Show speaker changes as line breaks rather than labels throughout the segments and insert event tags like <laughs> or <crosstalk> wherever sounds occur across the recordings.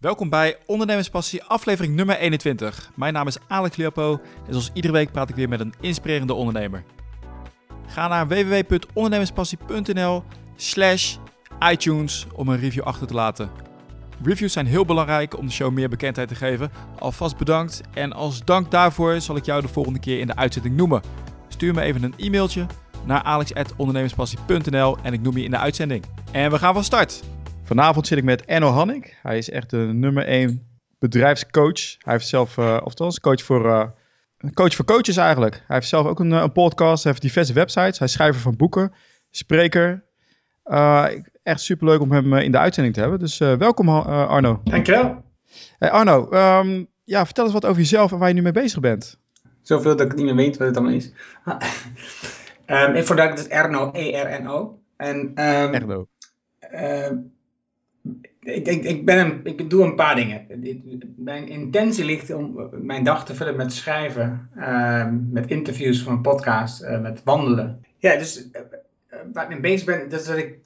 Welkom bij Ondernemerspassie, aflevering nummer 21. Mijn naam is Alex Leopo en zoals iedere week praat ik weer met een inspirerende ondernemer. Ga naar www.ondernemerspassie.nl slash iTunes om een review achter te laten. Reviews zijn heel belangrijk om de show meer bekendheid te geven. Alvast bedankt en als dank daarvoor zal ik jou de volgende keer in de uitzending noemen. Stuur me even een e-mailtje naar alex.ondernemerspassie.nl en ik noem je in de uitzending. En we gaan van start! Vanavond zit ik met Enno Hannik. Hij is echt de nummer 1 bedrijfscoach. Hij heeft zelf, uh, oftewel, coach voor, uh, coach voor coaches eigenlijk. Hij heeft zelf ook een, een, podcast, hij heeft diverse websites. Hij is schrijver van boeken, spreker. Uh, echt superleuk om hem in de uitzending te hebben. Dus welkom Arno.
Dankjewel.
Hey Arno, um, ja, vertel eens wat over jezelf en waar je nu mee bezig bent.
Zoveel dat ik niet meer weet wat het allemaal is. um, ik voordat het is Erno, E-R-N-O. En, um,
Erno.
Ik, ik, ik, ben een, ik doe een paar dingen. Mijn intentie ligt om mijn dag te vullen met schrijven, uh, met interviews voor een podcast, uh, met wandelen. Ja, dus uh, waar ik mee bezig ben, dat is dat ik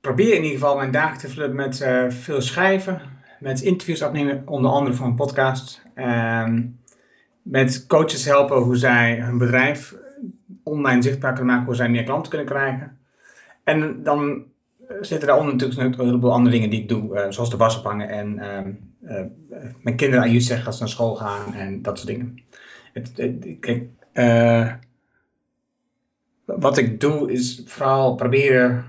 probeer in ieder geval mijn dagen te vullen met veel schrijven, met interviews opnemen, onder andere voor een podcast. Ehm, met coaches helpen hoe zij hun bedrijf online zichtbaar kunnen maken, hoe zij meer klanten kunnen krijgen. En dan zitten daaronder natuurlijk een heleboel andere dingen die ik doe, uh, zoals de was ophangen en uh, uh, mijn kinderen aan zeggen dat ze naar school gaan en dat soort dingen. Kijk, wat ik doe is vooral proberen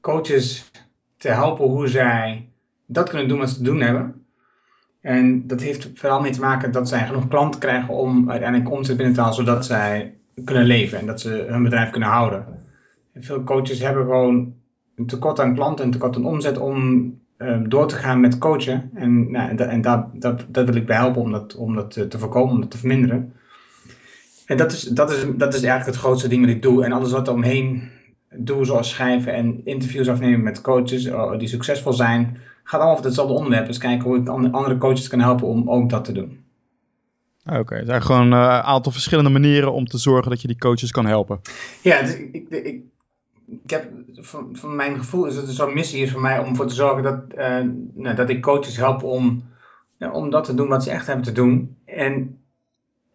coaches te helpen hoe zij dat kunnen doen wat ze te doen hebben. En dat heeft vooral mee te maken dat zij genoeg klanten krijgen om uiteindelijk omzet binnen te halen, zodat zij kunnen leven en dat ze hun bedrijf kunnen houden. En veel coaches hebben gewoon een tekort aan klanten, een tekort aan omzet om uh, door te gaan met coachen. En, nou, en dat, dat, dat wil ik bij helpen om dat, om dat te voorkomen, om dat te verminderen. En dat is, dat, is, dat is eigenlijk het grootste ding wat ik doe. En alles wat er omheen doe, zoals schrijven en interviews afnemen met coaches uh, die succesvol zijn, gaat allemaal over hetzelfde onderwerp. Dus kijken hoe ik andere coaches kan helpen om ook dat te doen.
Oké, okay, er zijn gewoon een uh, aantal verschillende manieren om te zorgen dat je die coaches kan helpen.
Ja, dus ik, ik, ik heb, van, van mijn gevoel is het een soort missie is voor mij om ervoor te zorgen dat, uh, nou, dat ik coaches help om, uh, om dat te doen wat ze echt hebben te doen. En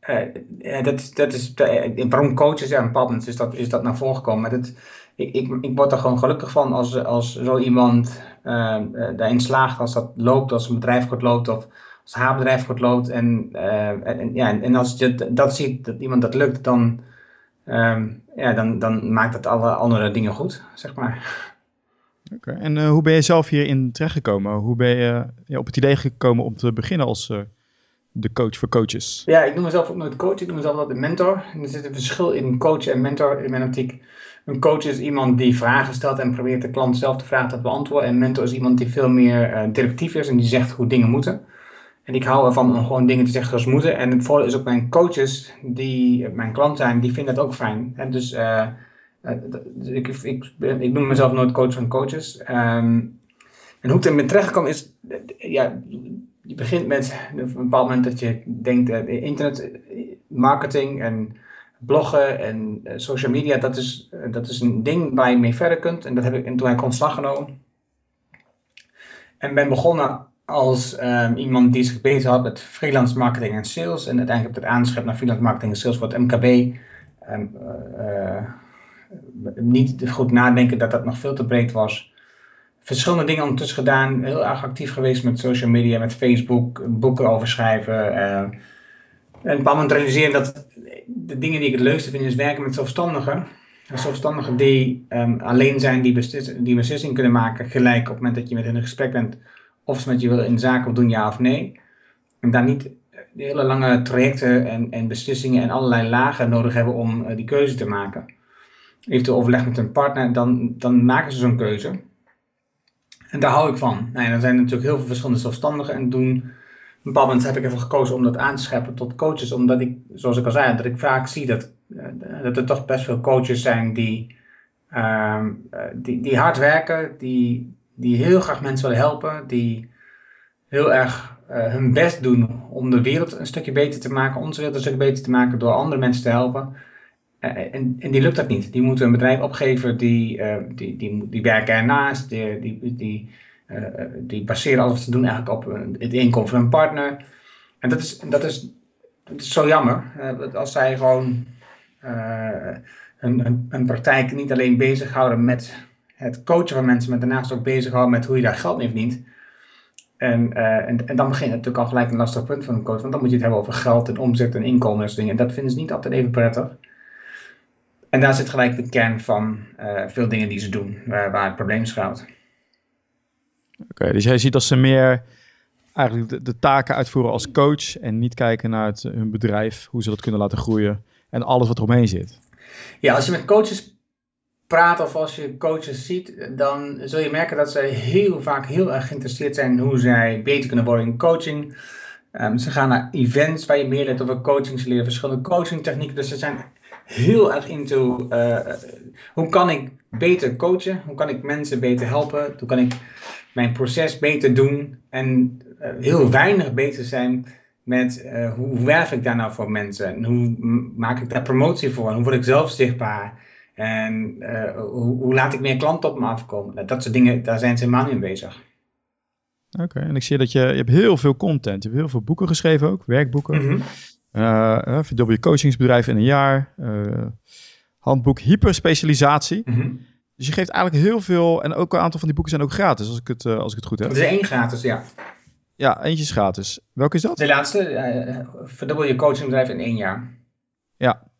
uh, dat, is, dat is, waarom coaches, bepaald moment is dat, is dat naar voren gekomen. Maar dat, ik, ik, ik word er gewoon gelukkig van als, als zo iemand daarin slaagt, als dat loopt, als een bedrijf goed loopt of als haar bedrijf goed loopt. En, en, ja, en als je dat ziet, dat iemand dat lukt, dan um, ja, dan, dan maakt het alle andere dingen goed, zeg maar.
Oké, okay. en uh, hoe ben je zelf hierin terechtgekomen? Hoe ben je ja, op het idee gekomen om te beginnen als uh, de coach voor coaches?
Ja, ik noem mezelf ook nooit coach, ik noem mezelf altijd mentor. En er zit een verschil in coach en mentor in mijn optiek. Een coach is iemand die vragen stelt en probeert de klant zelf de vraag te beantwoorden. En mentor is iemand die veel meer uh, directief is en die zegt hoe dingen moeten. En ik hou ervan om gewoon dingen te zeggen zoals moeten. En het voordeel is ook mijn coaches, die mijn klant zijn, die vinden dat ook fijn. En dus uh, ik, ik, ik noem mezelf nooit coach van coaches. Um, en hoe ik er met terechtgekomen is, ja, je begint met een bepaald moment dat je denkt, uh, internet marketing en bloggen en social media, dat is, dat is een ding waar je mee verder kunt. En dat heb ik en toen heb ik ontslag genomen. En ben begonnen als um, iemand die zich bezig had met freelance marketing en sales. En uiteindelijk ik het aangeschreven naar freelance marketing en sales voor het MKB. Um, uh, niet goed nadenken dat dat nog veel te breed was. Verschillende dingen ondertussen gedaan. Heel erg actief geweest met social media, met Facebook, boeken over schrijven. En op een bepaald moment realiseren dat de dingen die ik het leukste vind is werken met zelfstandigen. Zelfstandigen die um, alleen zijn, die, beslis die beslissing kunnen maken gelijk op het moment dat je met hen in gesprek bent of ze met je willen in zaken doen, ja of nee. En daar niet hele lange trajecten en, en beslissingen en allerlei lagen nodig hebben om uh, die keuze te maken. Eventueel overleg met een partner, dan, dan maken ze zo'n keuze. En daar hou ik van. Nou ja, dan zijn er natuurlijk heel veel verschillende zelfstandigen en doen. Op een bepaald heb ik ervoor gekozen om dat aan te scheppen tot coaches, omdat ik, zoals ik al zei, dat ik vaak zie dat, uh, dat er toch best veel coaches zijn die, uh, die, die hard werken, die, die heel graag mensen willen helpen, die heel erg uh, hun best doen om de wereld een stukje beter te maken, onze wereld een stukje beter te maken door andere mensen te helpen. Uh, en, en die lukt dat niet. Die moeten een bedrijf opgeven, die, uh, die, die, die werken ernaast, die, die, die, die baseren alles wat ze doen eigenlijk op het inkomen van een partner. En dat is, dat is, dat is zo jammer. als zij gewoon een, een, praktijk niet alleen bezighouden met het coachen van mensen, maar daarnaast ook bezighouden met hoe je daar geld mee verdient. En, uh, en, en, dan begint het natuurlijk al gelijk een lastig punt van een coach, want dan moet je het hebben over geld en omzet en inkomen en dingen. En dat vinden ze niet altijd even prettig. En daar zit gelijk de kern van uh, veel dingen die ze doen, waar, waar het probleem schuilt.
Oké, dus jij ziet dat ze meer eigenlijk de, de, taken uitvoeren als coach en niet kijken naar het, hun bedrijf, hoe ze dat kunnen laten groeien en alles wat eromheen zit.
Ja, als je met coaches praat of als je coaches ziet, dan zul je merken dat ze heel vaak heel erg geïnteresseerd zijn in hoe zij beter kunnen worden in coaching. Um, ze gaan naar events waar je meer leert over coaching. Ze leren verschillende coachingtechnieken. Dus ze zijn heel erg into uh, hoe kan ik beter coachen? Hoe kan ik mensen beter helpen? Hoe kan ik mijn proces beter doen? En uh, heel weinig bezig zijn met uh, hoe werf ik daar nou voor mensen? En hoe maak ik daar promotie voor? Hoe word ik zelf zichtbaar? En uh, hoe, hoe, laat ik meer klanten op me afkomen? Nou, dat soort dingen, daar zijn ze helemaal in bezig.
Oké, en ik zie dat je, je hebt heel veel content. Je hebt heel veel boeken geschreven ook, werkboeken. Mm -hmm. uh, verdubbel je coachingsbedrijf in een jaar. Uh, handboek hyperspecialisatie. Mm -hmm. Dus je geeft eigenlijk heel veel, en ook een aantal van die boeken zijn ook gratis, als ik het, als ik het goed heb.
Er is één gratis, ja.
Ja, eentje is gratis. Welke is dat?
De laatste, verdubbel je coachingsbedrijf in één jaar.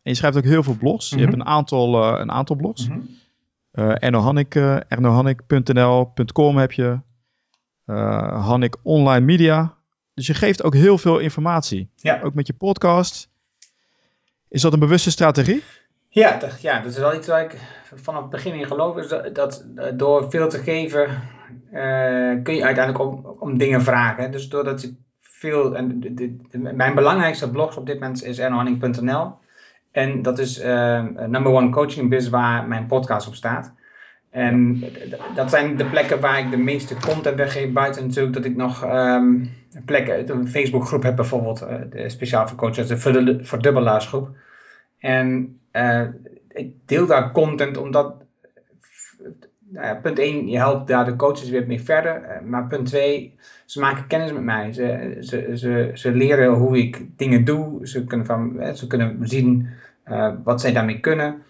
En je schrijft ook heel veel blogs. Je hebt mhm. een aantal, uh, een aantal blogs. Mm ernohannik.nl.com heb je. Hannik Online Media. Dus je geeft ook heel veel informatie. Ja. Ook met je podcast. Is dat een bewuste strategie?
Ja, dat, ja, dat is wel iets waar ik vanaf het begin in geloof. Is dat, dat door veel te geven kun je uiteindelijk om, om dingen vragen. Dus doordat ik veel... En de, de, mijn belangrijkste blogs op dit moment is ernohannik.nl. En dat is uh, number one coaching biz waar mijn podcast op staat. En dat zijn de plekken waar ik de meeste content weggeef. Buiten natuurlijk dat ik nog um, plekken, een Facebookgroep heb bijvoorbeeld, uh, speciaal voor coaches, de verdubbelaarsgroep. En uh, ik deel daar content omdat, nou punt 1, je helpt daar de coaches weer mee verder. maar punt 2, ze maken kennis met mij. Ze, ze, ze, ze leren hoe ik dingen doe. Ze kunnen, van, ze kunnen zien uh, wat zij daarmee kunnen.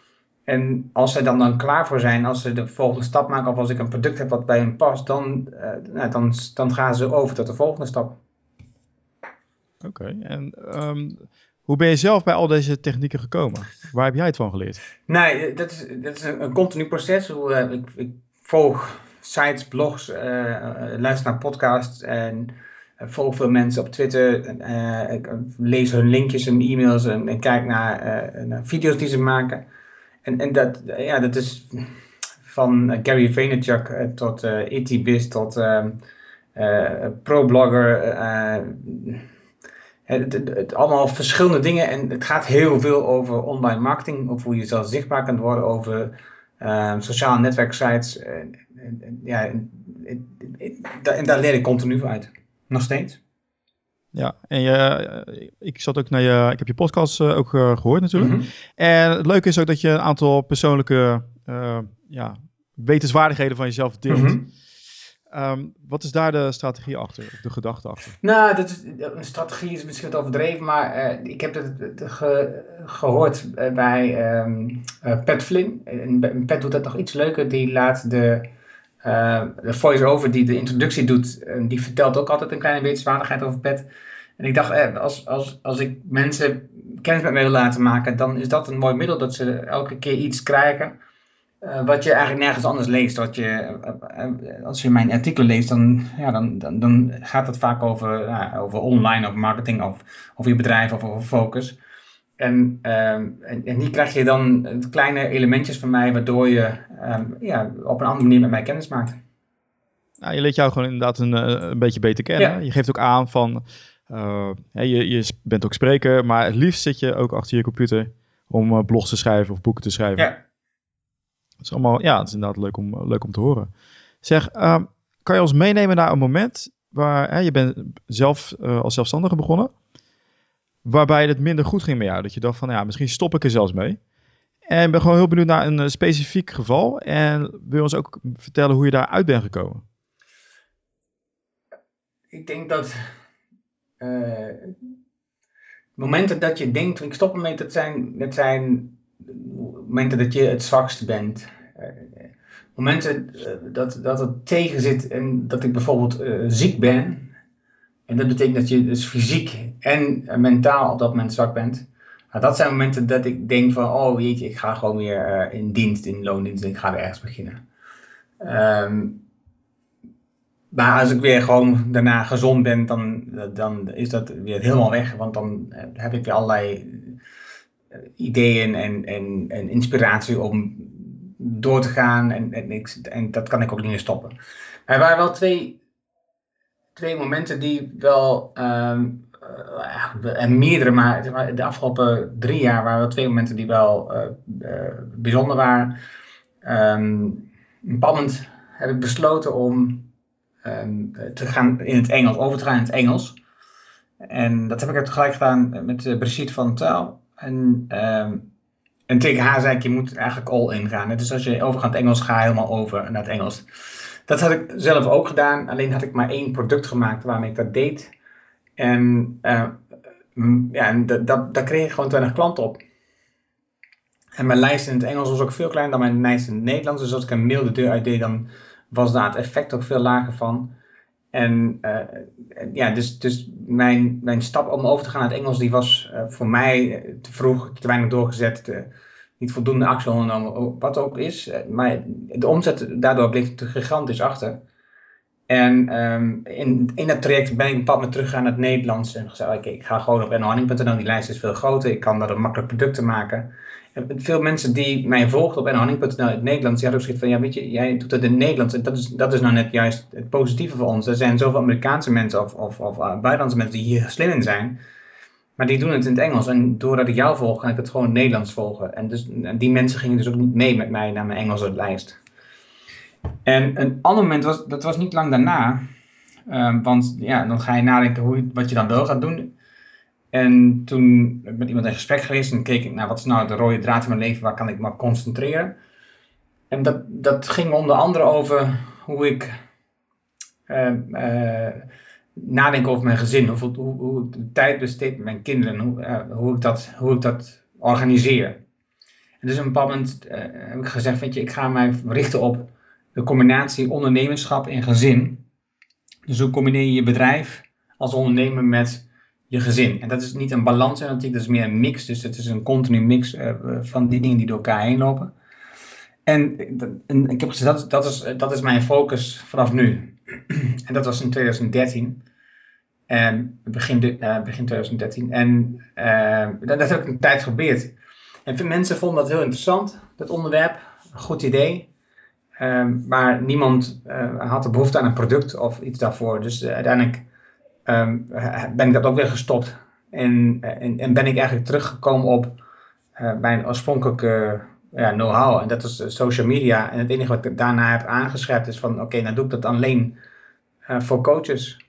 En als zij dan, dan klaar voor zijn, als ze de volgende stap maken, of als ik een product heb wat bij hen past, dan, nou, dan, dan gaan ze over tot de volgende stap.
Oké, en um, hoe ben je zelf bij al deze technieken gekomen? Waar heb jij het van geleerd?
Nee, dat is, dat is een, continu proces. Hoe, uh, ik, ik, volg sites, blogs, luister naar podcasts en volg veel mensen op Twitter. Uh, ik lees hun linkjes en e-mails en, en kijk naar, naar, video's die ze maken. En, en dat, ja, dat is van Gary Vaynerchuk tot uh, Itibiz tot ehm, pro-blogger. Het, het, het, allemaal verschillende dingen en het gaat heel veel over online marketing, over hoe je zelf zichtbaar kunt worden, over uh, sociale netwerksites. ja, en, en, daar leer ik continu uit. Nog steeds.
Ja, en je, eh, ik zat ook naar je, ik heb je podcast uh, ook uh, gehoord natuurlijk. Mm -hmm. En het leuke is ook dat je een aantal persoonlijke uh, ja, wetenswaardigheden van jezelf deelt. Mm -hmm. Um, wat is daar de strategie achter, de gedachte achter?
Nou, dat is, een strategie is misschien wat overdreven, maar ik heb het ge, gehoord bij um, Pat Flynn. En Pat doet dat nog iets leuker, die laat de de voice-over die de introductie doet, die vertelt ook altijd een kleine wetenswaardigheid over pet. En ik dacht, eh, als, als, als ik mensen kennis met mij wil laten maken, dan is dat een mooi middel dat ze elke keer iets krijgen. Uh, wat je eigenlijk nergens anders leest. Wat je, uh, als je mijn artikelen leest, dan, ja, dan, dan, dan gaat het vaak over, over online, of marketing, of over je bedrijf, of over focus. En, um, en, en, hier krijg je dan kleine elementjes van mij, waardoor je um, ja, op een andere manier met mij kennis maakt.
Nou, je leert jou gewoon inderdaad een, eh, een beetje beter kennen. Ja. Je geeft ook aan van, uh, je, je bent ook spreker, maar het liefst zit je ook achter je computer om uh, blogs te schrijven of boeken te schrijven. Ja. Dat is allemaal, ja, het is inderdaad leuk om, leuk om te horen. Zeg, uh, kan je ons meenemen naar een moment waar hè, je bent zelf als zelfstandige begonnen waarbij het minder goed ging met jou. Dat je dacht van, ja, misschien stop ik er zelfs mee. En ik ben gewoon heel benieuwd naar een uh, specifiek geval. En wil je ons ook vertellen hoe je daaruit bent gekomen?
ik denk dat uh, momenten dat je denkt, ik stop ermee, dat zijn, dat zijn momenten dat je het zwakste bent. Momenten uh, dat, dat het tegen zit en dat ik bijvoorbeeld ziek ben. En dat betekent dat je dus fysiek en mentaal op dat moment zwak bent. Nou, dat zijn momenten dat ik denk van, oh jeetje, ik ga gewoon weer in dienst, in loondienst, en ik ga weer ergens beginnen. Um, maar als ik weer gewoon daarna gezond ben, dan, dan is dat weer helemaal weg. Want dan heb ik weer allerlei eh, ideeën en, en, en inspiratie om door te gaan. En, en, ik, en dat kan ik ook niet meer stoppen. Er waren wel twee, twee momenten die wel, um, en meerdere, maar de afgelopen drie jaar waren er twee momenten die wel uh, bijzonder waren. Um, bepaald moment heb ik besloten om um, te gaan in het Engels, over te gaan in het Engels. En dat heb ik tegelijk gedaan met Brigitte van Taal. En, um, en tegen haar zei ik, je moet eigenlijk all in gaan. Dus als je overgaat Engels, ga helemaal over naar het Engels. Dat had ik zelf ook gedaan, alleen had ik maar één product gemaakt waarmee ik dat deed. En, uh, ja, en dat, daar kreeg ik gewoon 20 klanten op. En mijn lijst in het Engels was ook veel kleiner dan mijn lijst in het Nederlands. Dus als ik een mail de deur uit deed, dan was daar het effect ook veel lager van. En uh, ja, dus, dus mijn, mijn stap om over te gaan naar het Engels, die was uh, voor mij te vroeg, te weinig doorgezet, niet voldoende actie ondernomen, wat ook is. Maar de omzet daardoor bleef te gigantisch achter. En um, in, in dat traject ben ik een bepaald teruggegaan naar het Nederlands en gezegd, oké, ik ga gewoon op nhonning.nl, die lijst is veel groter, ik kan daar makkelijk producten maken veel mensen die mij volgen op nhonning.nl in het Nederlands, die hadden ook zoiets van, ja weet je, jij doet het in het Nederlands. En dat is, dat is nou net juist het positieve voor ons. Er zijn zoveel Amerikaanse mensen of, of, of uh, buitenlandse mensen die hier slim in zijn. Maar die doen het in het Engels. En doordat ik jou volg, ga ik het gewoon Nederlands volgen. En, dus, die mensen gingen dus ook niet mee met mij naar mijn Engelse lijst. En een ander moment, was, dat was niet lang daarna. Uh, want ja, dan ga je nadenken hoe, wat je dan wel gaat doen. En toen ben ik met iemand in gesprek geweest en keek ik naar wat is nou de rode draad in mijn leven, waar kan ik me concentreren. En dat, dat ging onder andere over hoe ik uh, nadenk over mijn gezin, hoe, hoe, hoe ik de tijd besteed met mijn kinderen, hoe, uh, hoe, ik, dat, hoe ik dat organiseer. En dus op een bepaald moment heb ik gezegd, weet je, ik ga mij richten op de combinatie ondernemerschap en gezin. Dus hoe combineer je je bedrijf als ondernemer met je gezin. En dat is niet een balans dat is meer een mix. Dus het is een continu mix uh, van die dingen die door elkaar heen lopen. En, en ik heb gezegd, dat, dat, is, dat is mijn focus vanaf nu. <clears throat> en dat was in 2013. En begin, uh, begin 2013. En dat, dat, heb ik een tijd geprobeerd. En mensen vonden dat heel interessant, dat onderwerp. Een goed idee. Um, maar niemand had de behoefte aan een product of iets daarvoor. Dus uiteindelijk um, ben ik dat ook weer gestopt. En, en, en ben ik eigenlijk teruggekomen op uh, mijn oorspronkelijke ja, know-how. En dat is social media. En het enige wat ik daarna heb aangescherpt is van... Oké, okay, nou doe ik dat alleen voor coaches.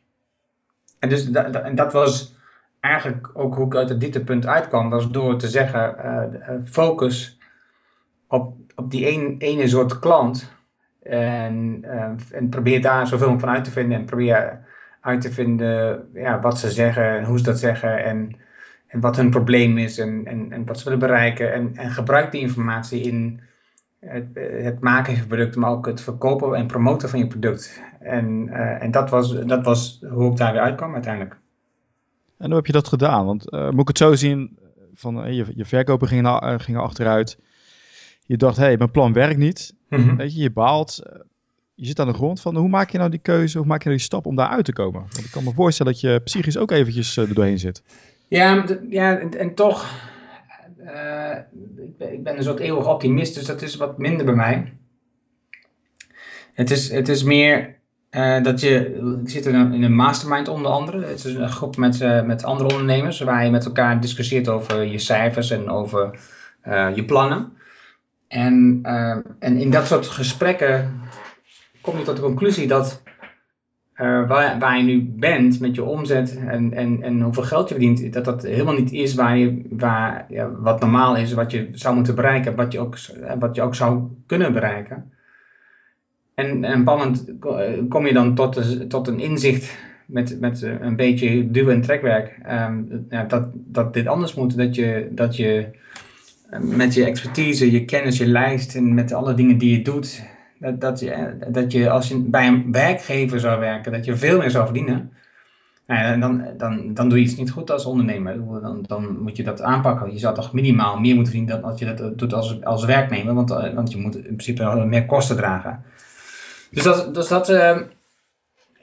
En, dus dat, en dat was eigenlijk ook hoe ik uit het dieptepunt uitkwam. Was door te zeggen, focus op, op die ene soort klant. En, en probeer daar zoveel van uit te vinden. En probeer uit te vinden ja, wat ze zeggen en hoe ze dat zeggen en, en wat hun probleem is en, en, en wat ze willen bereiken. En, en gebruik die informatie in het, het maken van je product, maar ook het verkopen en promoten van je product. En, uh, en dat, was, dat was hoe ik daar weer uitkwam uiteindelijk.
En hoe heb je dat gedaan? Want uh, moet ik het zo zien, van, uh, je, je verkopen gingen, gingen achteruit. Je dacht, hé, hey, mijn plan werkt niet. Mm -hmm. Weet je, je baalt je zit aan de grond van hoe maak je nou die keuze, hoe maak je nou die stap om daar uit te komen? Want ik kan me voorstellen dat je psychisch ook eventjes uh, er doorheen zit.
Ja, ja en, toch, uh, ik, ben, ik ben een soort eeuwig optimist, dus dat is wat minder bij mij. Het is, het is meer uh, dat je, ik zit in een, in een, mastermind onder andere. Het is een groep met, met andere ondernemers waar je met elkaar discussieert over je cijfers en over je plannen. En, en in dat soort gesprekken kom je tot de conclusie dat uh, waar, waar je nu bent met je omzet en, en, en hoeveel geld je verdient, dat dat helemaal niet is waar je, waar, ja, wat normaal is, wat je zou moeten bereiken, wat je ook, wat je ook zou kunnen bereiken. En, en een moment kom je dan tot, de, tot een inzicht met, met een beetje duw- en trekwerk, ehm, ja, dat, dat dit anders moet. Dat je, dat je met je expertise, je kennis, je lijst en met alle dingen die je doet, dat, dat, je, dat je als je bij een werkgever zou werken, dat je veel meer zou verdienen. Nou dan, dan, dan doe je iets niet goed als ondernemer. Dan, dan moet je dat aanpakken. Je zou toch minimaal meer moeten verdienen dan als je dat doet als, als werknemer. Want, eh, want je moet in principe meer kosten dragen. Dus dat, dus dat, uh,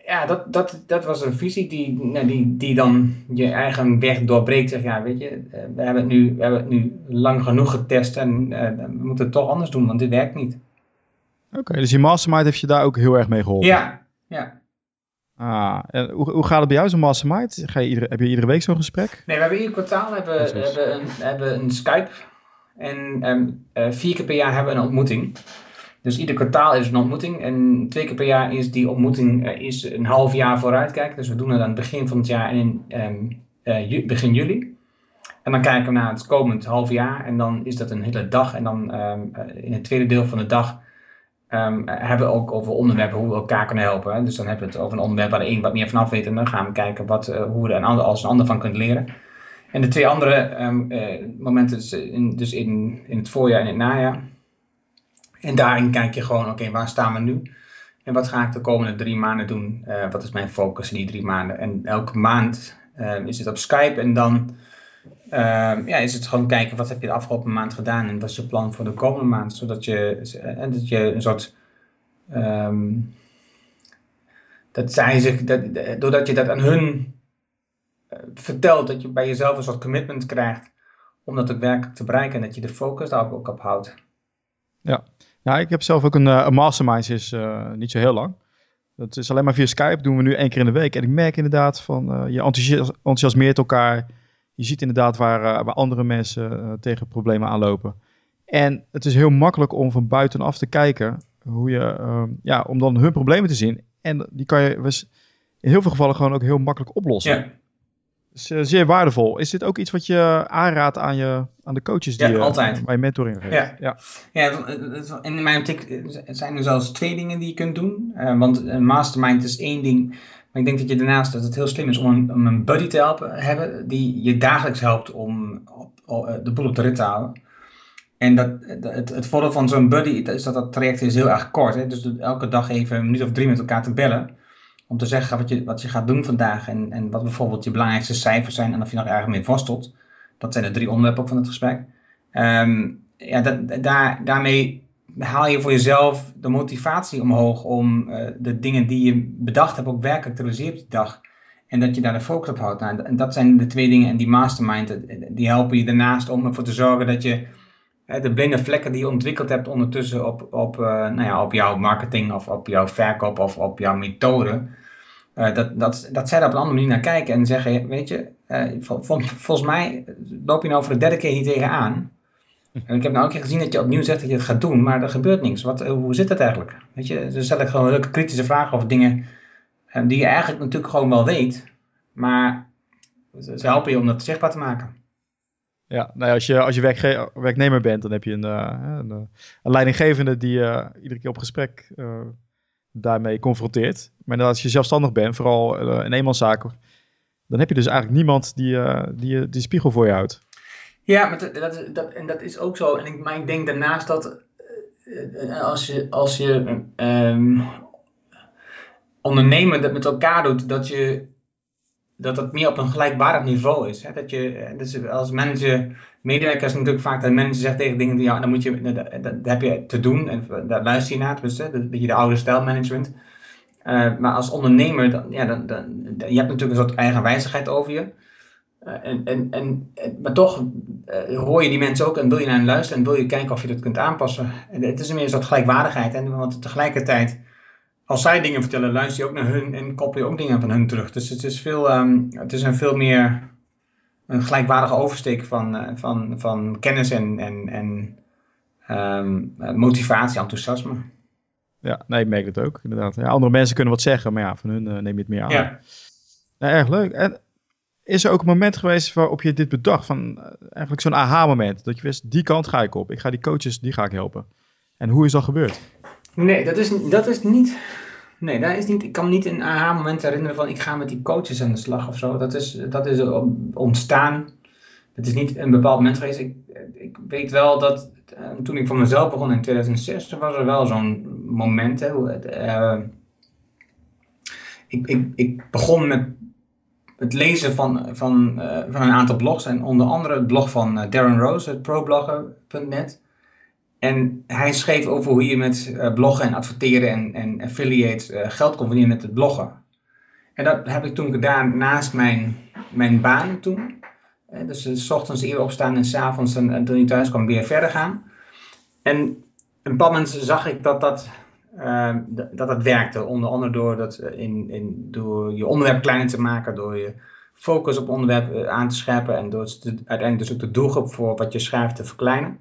ja, dat, dat, dat was een visie die, nou, die, die dan je eigen weg doorbreekt. Zeg, ja, weet je, eh, we hebben het nu, we hebben het nu lang genoeg getest en we moeten het toch anders doen, want dit werkt niet.
Oké, dus die mastermind heeft je daar ook heel erg mee geholpen?
Ja, ja.
Ah, en hoe, hoe gaat het bij jou zo'n mastermind? Ga je iedere, heb je iedere week zo'n gesprek?
Nee, we hebben ieder kwartaal hebben, hebben, een, hebben een Skype. En um, uh, vier keer per jaar hebben we een ontmoeting. Dus ieder kwartaal is een ontmoeting. En twee keer per jaar is die ontmoeting uh, is een half jaar vooruitkijken. Dus we doen het aan het begin van het jaar en in um, uh, begin juli. En dan kijken we naar het komend half jaar. En dan is dat een hele dag. En dan um, in het tweede deel van de dag Um, hebben we ook over onderwerpen hoe we elkaar kunnen helpen. Dus dan hebben we het over een onderwerp waar de een wat meer vanaf weet. En dan gaan we kijken wat, uh, hoe we er een ander, als een ander van kunnen leren. En de twee andere um, uh, momenten, dus, in, dus in, in het voorjaar en het najaar. En daarin kijk je gewoon, oké, waar staan we nu? En wat ga ik de komende drie maanden doen? Uh, wat is mijn focus in die drie maanden? En elke maand is het op Skype en dan uh, ja, is het gewoon kijken wat heb je de afgelopen maand gedaan en wat is je plan voor de komende maand. Zodat je, en dat je een soort. Um, dat zij zich, dat, doordat je dat aan hun uh, vertelt, dat je bij jezelf een soort commitment krijgt om dat ook werkelijk te bereiken en dat je de focus daar ook op houdt.
Ja, nou, ik heb zelf ook een, een mastermind, is uh, niet zo heel lang. Dat is alleen maar via Skype, doen we nu één keer in de week. En ik merk inderdaad van, je enthousiasmeert elkaar je ziet inderdaad waar, uh, waar andere mensen uh, tegen problemen aanlopen. En het is heel makkelijk om van buitenaf te kijken hoe je, uh, ja, om dan hun problemen te zien. En die kan je in heel veel gevallen gewoon ook heel makkelijk oplossen.
Ja.
Dus uh, zeer waardevol. Is dit ook iets wat je aanraadt aan, je, aan de coaches die
ja, altijd.
bij je mentoring geeft?
Ja. Ja. ja, in mijn optiek zijn er zelfs twee dingen die je kunt doen. Want een mastermind is één ding. Ik denk dat je daarnaast dat het heel slim is om een, buddy te helpen, hebben die je dagelijks helpt om op, op, de boel op de rit te houden. En dat, het, het voordeel van zo'n buddy is dat dat traject is heel erg kort. Hè? Dus elke dag even een minuut of drie met elkaar te bellen. Om te zeggen wat je, wat je gaat doen vandaag. En, en wat bijvoorbeeld je belangrijkste cijfers zijn. En of je nog ergens mee worstelt. Dat zijn de drie onderwerpen van het gesprek. Um, ja, dat, daar, daarmee haal je voor jezelf de motivatie omhoog om uh, de dingen die je bedacht hebt ook werkelijk te realiseren op die dag. En dat je daar de focus op houdt. Nou, en dat zijn de twee dingen. En die mastermind, die helpen je daarnaast om ervoor te zorgen dat je de blinde vlekken die je ontwikkeld hebt ondertussen op, op, nou ja, op jouw marketing of op jouw verkoop of op jouw methode. dat, dat, dat zij daar op een andere manier naar kijken en zeggen, weet je, vol, vol, volgens mij loop je nou voor de derde keer hier tegenaan. En ik heb nou een keer gezien dat je opnieuw zegt dat je het gaat doen, maar er gebeurt niks. Wat, hoe zit dat eigenlijk? Weet je, ze stellen gewoon leuke kritische vragen over dingen die je eigenlijk natuurlijk gewoon wel weet, maar ze helpen je om dat zichtbaar te maken.
Ja, nou als je, als je werknemer bent, dan heb je een, uh, een, een leidinggevende die uh, iedere keer op gesprek daarmee confronteert. Maar als je zelfstandig bent, vooral in eenmanszaken, dan heb je dus eigenlijk niemand die, die die spiegel voor je houdt.
Ja, maar dat, dat, dat, en dat is ook zo. En ik, maar ik denk daarnaast dat uh, als je, als je um, ondernemen dat met elkaar doet, dat je dat het meer op een gelijkwaardig niveau is. Hè? Dat je, dus als manager, medewerkers natuurlijk vaak dat manager zegt tegen dingen ja, dan moet je, dat, heb je te doen en daar luister je naar, dus hè, dat beetje de oude stijl management. Uh, maar als ondernemer, dan, ja, dan, dan, je hebt natuurlijk een soort eigen wijzigheid over je. Uh, en, en, en, maar toch uh, hoor je die mensen ook en wil je naar hen luisteren en wil je kijken of je dat kunt aanpassen. En het is meer soort gelijkwaardigheid. En, want tegelijkertijd, als zij dingen vertellen, luister je ook naar hun en koppel je ook dingen van hun terug. Dus het is, veel, um, het is een veel meer een gelijkwaardige oversteek van, uh, van, van kennis en, en, en um, motivatie, enthousiasme.
Ja, nee, ik merk het ook, inderdaad. Ja, andere mensen kunnen wat zeggen, maar ja, van hun neem je het meer aan.
Ja.
Nou, erg leuk. En is er ook een moment geweest waarop je dit bedacht? Van eigenlijk zo'n aha-moment. Dat je wist, die kant ga ik op. Ik ga die coaches, die ga ik helpen. En hoe is dat gebeurd?
Nee, dat is, dat is niet... Nee, daar is niet, ik kan niet een aha-moment herinneren van ik ga met die coaches aan de slag of zo. Dat is, dat is ontstaan. Het is niet een bepaald moment geweest. Ik, ik weet wel dat uh, toen ik voor mezelf begon in 2006, was er wel zo'n moment. Hè, ik, ik, ik begon met het lezen van, van, uh, van een aantal blogs. En onder andere het blog van Darren Rose, het problogger.net. En hij schreef over hoe je met uh, bloggen en adverteren en, en affiliate geld kon verdienen met het bloggen. En dat heb ik toen gedaan naast mijn, mijn baan toen. Uh, dus s ochtends eerder opstaan en s'avonds en toen je thuis kwam weer verder gaan. En een bepaald moment zag ik dat dat, dat, dat werkte. Onder andere door, dat in, in, door je onderwerp kleiner te maken, door je focus op onderwerp aan te scherpen en door uiteindelijk dus ook de doelgroep voor wat je schrijft te verkleinen.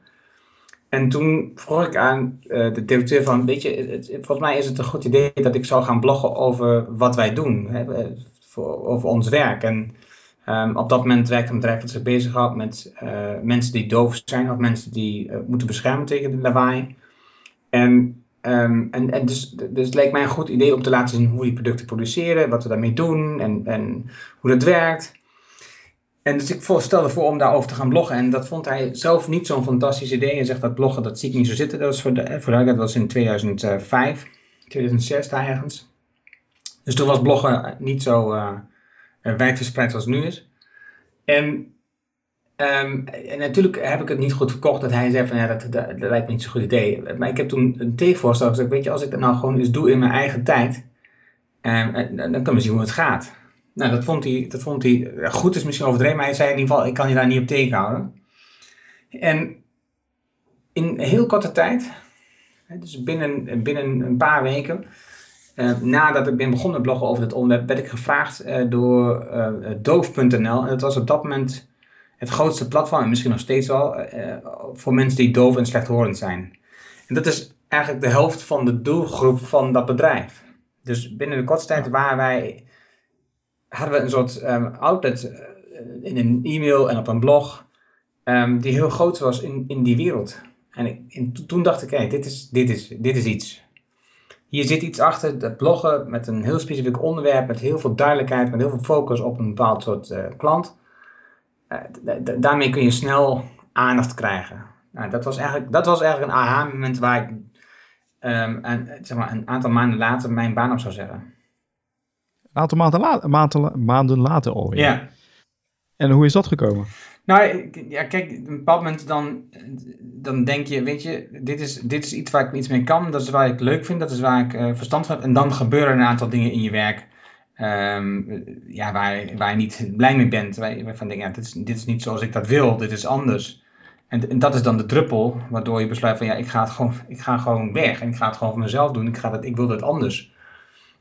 En toen vroeg ik aan uh, de directeur van, weet je, volgens mij is het een goed idee dat ik zou gaan bloggen over wat wij doen, hè, eh, voor, over ons werk. En um, op dat moment werkte een bedrijf dat zich bezighoudt met mensen die doof zijn of mensen die moeten beschermen tegen de lawaai. En, um, en, en dus, dus het leek mij een goed idee om te laten zien hoe die producten produceren, wat we daarmee doen en, en hoe dat werkt. En dus ik stelde voor om daarover te gaan bloggen. En dat vond hij zelf niet zo'n fantastisch idee. Hij zegt dat bloggen, dat zie ik niet zo zitten. Dat was voor, de, voor dat was in 2005, 2006 daar ergens. Dus toen was bloggen niet zo uh, wijdverspreid als het nu is. En, um, en natuurlijk heb ik het niet goed verkocht dat hij zei van ja, dat, dat, lijkt me niet zo'n goed idee. Maar ik heb toen een tegenvoorstel gezegd, weet je, als ik dat nou gewoon eens doe in mijn eigen tijd, um, dan kunnen we zien hoe het gaat. Nou, dat vond hij, dat vond hij goed, is misschien overdreven, maar hij zei in ieder geval, ik kan je daar niet op tegenhouden. En in heel korte tijd, dus binnen, binnen een paar weken, uh, nadat ik ben begonnen met bloggen over dit onderwerp, werd ik gevraagd uh, door uh, doof.nl. En dat was op dat moment het grootste platform, en misschien nog steeds wel, voor mensen die doof en slechthorend zijn. En dat is eigenlijk de helft van de doelgroep van dat bedrijf. Dus binnen de kortste tijd waren wij hadden we een soort um, outlet uh, in een e-mail en op een blog, um, die heel groot was in, in die wereld. En, ik, en toen dacht ik, dit, is, dit, is, dit is iets. Hier zit iets achter, dat bloggen met een heel specifiek onderwerp, met heel veel duidelijkheid, met heel veel focus op een bepaald soort klant. Uh, daarmee kun je snel aandacht krijgen. Nou, dat, was eigenlijk, dat was eigenlijk een aha-moment waar ik um, een, zeg maar, een aantal maanden later mijn baan op zou zeggen.
Een aantal maanden, la maanden, maanden later al.
Ja.
En hoe is dat gekomen?
Nou, ja, kijk, op een bepaald moment dan, dan denk je, weet je, dit is, dit is iets waar ik iets mee kan, dat is waar ik leuk vind, dat is waar ik uh, verstand van heb. En dan gebeuren een aantal dingen in je werk um, ja, waar, waar je niet blij mee bent. Waar je van denkt, ja, dit is, dit is niet zoals ik dat wil, dit is anders. En, dat is dan de druppel, waardoor je besluit van ja, ik ga, het gewoon, ik ga gewoon weg en ik ga het gewoon voor mezelf doen. Ik, ga dat, ik wil het anders.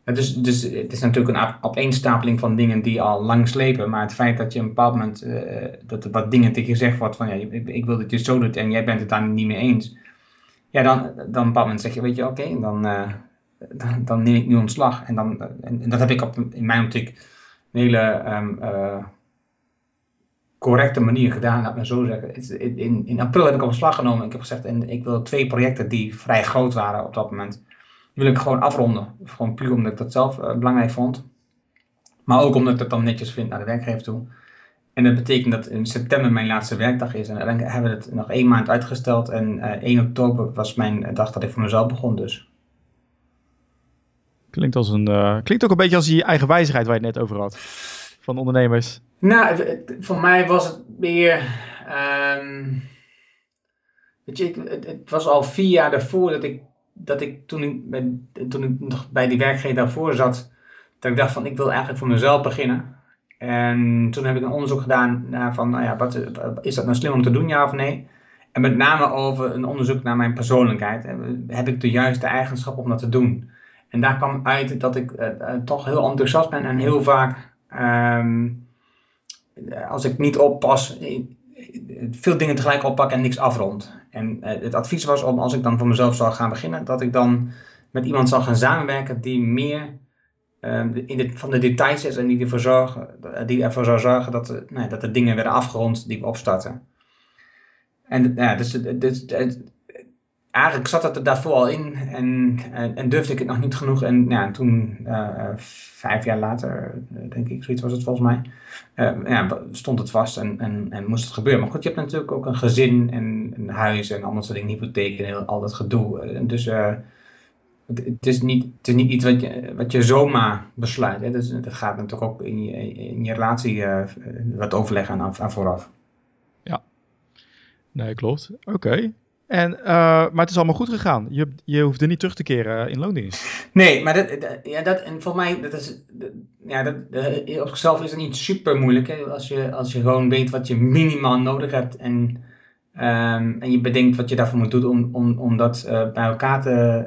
Dus, dus het is natuurlijk een opeenstapeling van dingen die al lang slepen. Maar het feit dat je op een bepaald moment uh, dat er wat dingen tegen je gezegd wordt van ja, ik, wil dat je zo doet en jij bent het daar niet mee eens. Ja, dan, dan op een bepaald moment zeg je, weet je, oké, dan, uh, dan, dan, neem ik nu ontslag. En, dan, en, dat heb ik op, in mijn optiek een hele um, correcte manier gedaan, laat me zo zeggen. In, in april heb ik ontslag genomen. Ik heb gezegd, en ik wil twee projecten die vrij groot waren op dat moment wil ik gewoon afronden. Gewoon puur omdat ik dat zelf uh, belangrijk vond. Maar ook omdat ik dat dan netjes vind naar de werkgever toe. En dat betekent dat in september mijn laatste werkdag is. En dan hebben we het nog één maand uitgesteld. En uh, eh, 1 oktober was mijn dag dat ik voor mezelf begon dus.
Klinkt, als een, uh, klinkt ook een beetje als die eigen wijzigheid waar je het net over had. Van ondernemers.
Nou, voor mij was het meer... Um, weet je, het, was al vier jaar daarvoor dat ik dat ik toen ik, toen ik nog bij die werkgever daarvoor zat, dat ik dacht van ik wil eigenlijk voor mezelf beginnen. En toen heb ik een onderzoek gedaan naar van, nou ja, wat, is dat nou slim om te doen, ja of nee? En met name over een onderzoek naar mijn persoonlijkheid. Heb ik de juiste eigenschap om dat te doen? En daar kwam uit dat ik uh, toch heel enthousiast ben en heel vaak, um, als ik niet oppas, veel dingen tegelijk oppak en niks afrond. En het advies was om, als ik dan voor mezelf zou gaan beginnen, dat ik dan met iemand zou gaan samenwerken die meer uh, in de, van de details is en die ervoor, zorgen, die ervoor zou zorgen dat, nee, dat de dingen werden afgerond die we opstarten. En ja, dus, dus, eigenlijk zat het er daarvoor al in en, en, en, durfde ik het nog niet genoeg. En ja, toen, uh, vijf jaar later, denk ik, zoiets was het volgens mij, ja, stond het vast en, en, en moest het gebeuren. Maar goed, je hebt natuurlijk ook een gezin en een huis en allemaal soort dingen, hypotheek en al dat gedoe. Dus het, is niet, het is niet iets wat je, wat je zomaar besluit. Hè. Dus, dat gaat natuurlijk ook in je, in je relatie wat overleggen aan vooraf.
Ja, nee, klopt. Oké. En, uh, maar het is allemaal goed gegaan. Je, je hoefde niet terug te keren in loondienst.
Nee, maar dat, ja, dat, en voor mij, dat is, ja, dat, op zichzelf is het niet super moeilijk. Hè? Als, je, als je gewoon weet wat je minimaal nodig hebt en, um, en je bedenkt wat je daarvoor moet doen om, om, om dat bij elkaar te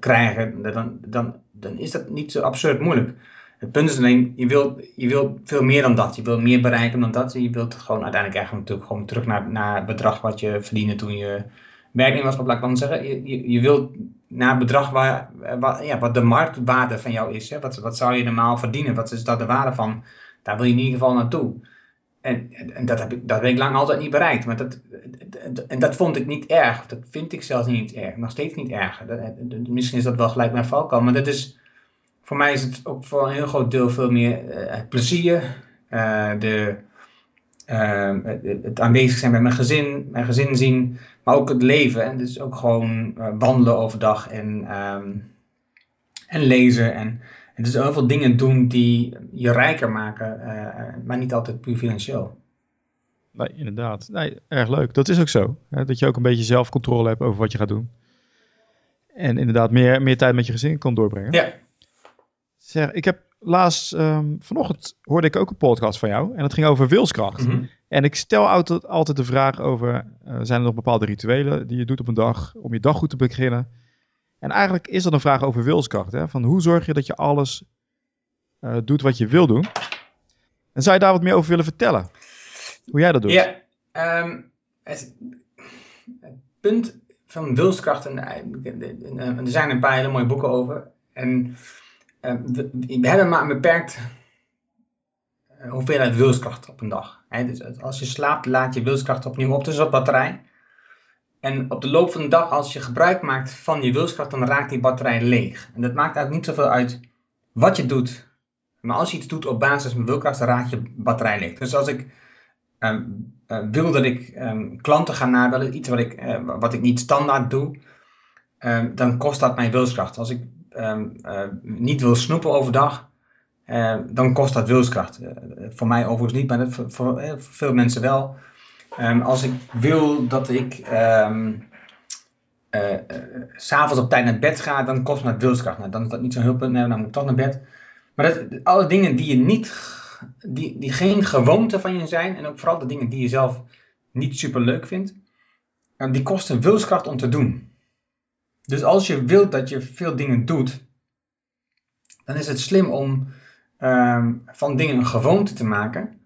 krijgen, dan, dan, dan is dat niet zo absurd moeilijk. Het punt is alleen, je wilt, je wilt veel meer dan dat. Je wilt meer bereiken dan dat. Je wilt gewoon uiteindelijk eigenlijk natuurlijk gewoon terug naar, naar het bedrag wat je verdiende toen je werknemerschap, laat ik dan zeggen. Je, je, wilt naar bedrag waar, ja, wat de marktwaarde van jou is. Hè? Wat, wat zou je normaal verdienen? Wat is dat de waarde van? Daar wil je in ieder geval naartoe. En, en dat, heb ik, dat heb ik lang altijd niet bereikt. Maar dat, en dat vond ik niet erg. Dat vind ik zelfs niet erg. Nog steeds niet erg. Misschien is dat wel gelijk mijn valkuil. Maar dat is, voor mij is het ook voor een heel groot deel veel meer het plezier. Uh, de, het aanwezig zijn bij mijn gezin. Mijn gezin zien maar ook het leven. En dus ook gewoon uh, wandelen overdag en, um, en lezen. En, en dus heel veel dingen doen die je rijker maken, uh, maar niet altijd puur financieel.
Nee, inderdaad. Nee, erg leuk. Dat is ook zo. Hè? Dat je ook een beetje zelfcontrole hebt over wat je gaat doen. En inderdaad meer, meer tijd met je gezin kan doorbrengen.
Ja.
Zeg, ik heb laatst, um, vanochtend hoorde ik ook een podcast van jou. En dat ging over wilskracht. Mm -hmm. En ik stel altijd, altijd de vraag over, uh, zijn er nog bepaalde rituelen die je doet op een dag om je dag goed te beginnen? En eigenlijk is dat een vraag over wilskracht. Hè? Van hoe zorg je dat je alles uh, doet wat je wil doen? En zou je daar wat meer over willen vertellen? Hoe jij dat doet?
Ja, um, het, het, punt van wilskracht, en, en, er zijn een paar hele mooie boeken over. En we, we hebben maar een beperkt uh, hoeveelheid wilskracht op een dag. Dus als je slaapt, laat je wilskracht opnieuw op, dus op batterij. En op de loop van de dag, als je gebruik maakt van je wilskracht, dan raakt die batterij leeg. En dat maakt eigenlijk niet zoveel uit wat je doet. Maar als je iets doet op basis van wilskracht, dan raakt je batterij leeg. Dus als ik uh, uh, wil dat ik um, klanten ga nabellen, iets wat ik, wat ik niet standaard doe, ehm, dan kost dat mijn wilskracht. Als ik um, niet wil snoepen overdag, uh, dan kost dat wilskracht. Uh, voor mij overigens niet, maar voor, veel mensen wel. Um, als ik wil dat ik um, s'avonds op tijd naar bed ga, dan kost dat wilskracht. Nou, dan is dat niet zo'n heel punt, nee, dan moet ik toch naar bed. Maar dat, alle dingen die je niet, die, die geen gewoonte van je zijn, en ook vooral de dingen die je zelf niet super leuk vindt, die kosten wilskracht om te doen. Dus als je wilt dat je veel dingen doet, dan is het slim om um, van dingen een gewoonte te maken.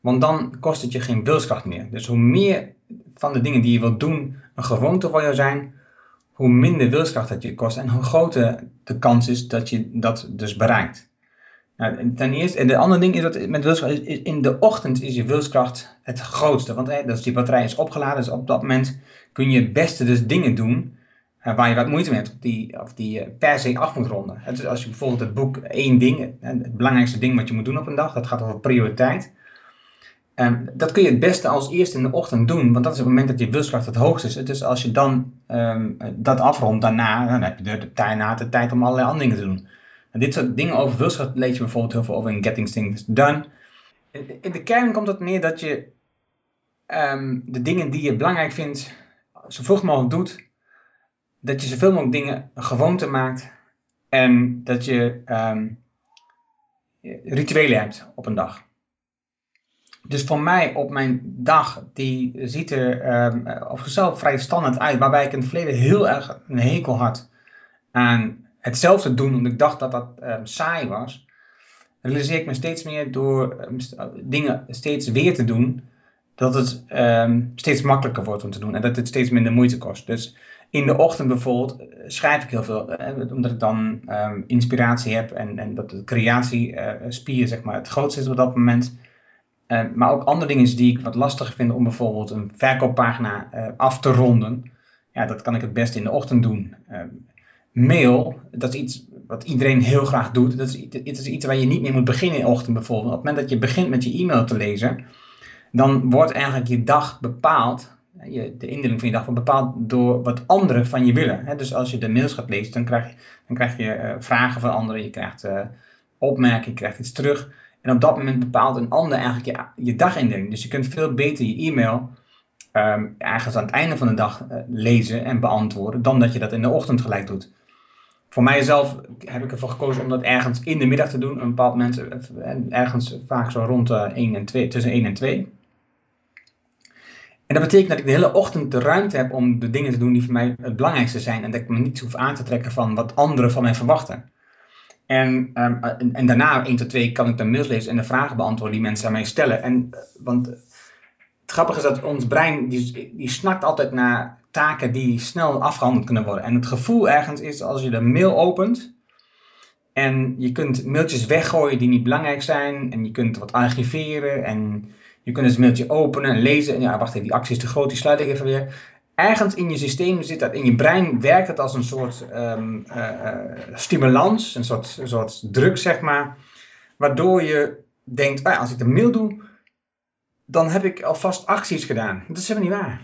Want dan kost het je geen wilskracht meer. Dus hoe meer van de dingen die je wilt doen een gewoonte voor jou zijn, hoe minder wilskracht dat je kost en hoe groter de kans is dat je dat dus bereikt. Nou, ten eerste, en de andere ding is dat met wilskracht, in de ochtend is je wilskracht het grootste. Want hè, dus die batterij is opgeladen, dus op dat moment kun je het beste dus dingen doen waar je wat moeite mee hebt, of die, of die uh, per se af moet ronden. Dus als je bijvoorbeeld het boek één ding, het belangrijkste ding wat je moet doen op een dag, dat gaat over prioriteit. Um, dat kun je het beste als eerste in de ochtend doen, want dat is het moment dat je wilskracht het hoogst is. Dus als je dan um, dat afrondt, daarna, dan heb je de, de, daarna de tijd om allerlei andere dingen te doen. En dit soort dingen over wilskracht lees je bijvoorbeeld heel veel over in Getting Things Done. In de kern komt het neer dat je um, de dingen die je belangrijk vindt, zo vroeg mogelijk doet dat je zoveel mogelijk dingen gewoonte maakt en dat je um, rituelen hebt op een dag. Dus voor mij op mijn dag, die ziet er um, op zichzelf vrij standaard uit, waarbij ik in het verleden heel erg een hekel had aan hetzelfde doen, omdat ik dacht dat dat um, saai was, realiseer ik me steeds meer door dingen steeds weer te doen, dat het steeds makkelijker wordt om te doen en dat het steeds minder moeite kost. Dus in de ochtend bijvoorbeeld eh, schrijf ik heel veel, eh, omdat ik dan um, inspiratie heb en, en dat de creatiespier uh, zeg maar, het grootste is op dat moment. Maar ook andere dingen die ik wat lastiger vind om bijvoorbeeld een verkooppagina af te ronden. ja, dat kan ik het best in de ochtend doen. Ehm, mail, dat is iets wat iedereen heel graag doet. Dat is, het is iets waar je niet meer moet beginnen in de ochtend bijvoorbeeld. Op het moment dat je begint met je e-mail te lezen, dan wordt eigenlijk je dag bepaald, je, de indeling van je dag wordt bepaald door wat anderen van je willen. Dus als je de mails gaat lezen, dan krijg je, dan krijg je uh, vragen van anderen, je krijgt uh, opmerkingen, je krijgt iets terug. En op dat moment bepaalt een ander eigenlijk je, je dagindeling. Dus je kunt veel beter je e-mail um, ergens aan het einde van de dag lezen en beantwoorden, dan dat je dat in de ochtend gelijk doet. Voor mijzelf heb ik ervoor gekozen om dat ergens in de middag te doen. Een bepaald moment, ergens vaak zo rond 1 en 2, tussen 1 en 2. En dat betekent dat ik de hele ochtend de ruimte heb om de dingen te doen die voor mij het belangrijkste zijn. En dat ik me niet hoef aan te trekken van wat anderen van mij verwachten. En, um, en, daarna, 1 tot 2, kan ik dan mails lezen en de vragen beantwoorden die mensen aan mij stellen. En, want het grappige is dat ons brein, die, die snakt altijd naar taken die snel afgehandeld kunnen worden. En het gevoel ergens is als je de mail opent. En je kunt mailtjes weggooien die niet belangrijk zijn. En je kunt wat archiveren. En je kunt het mailtje openen en lezen. En ja, wacht even, die actie is te groot, die sluit ik even weer. Ergens in je systeem zit dat, in je brein werkt het als een soort um, uh, stimulans, een soort, een soort druk, zeg maar. Waardoor je denkt, ah, als ik de mail doe, dan heb ik alvast acties gedaan. Dat is helemaal niet waar.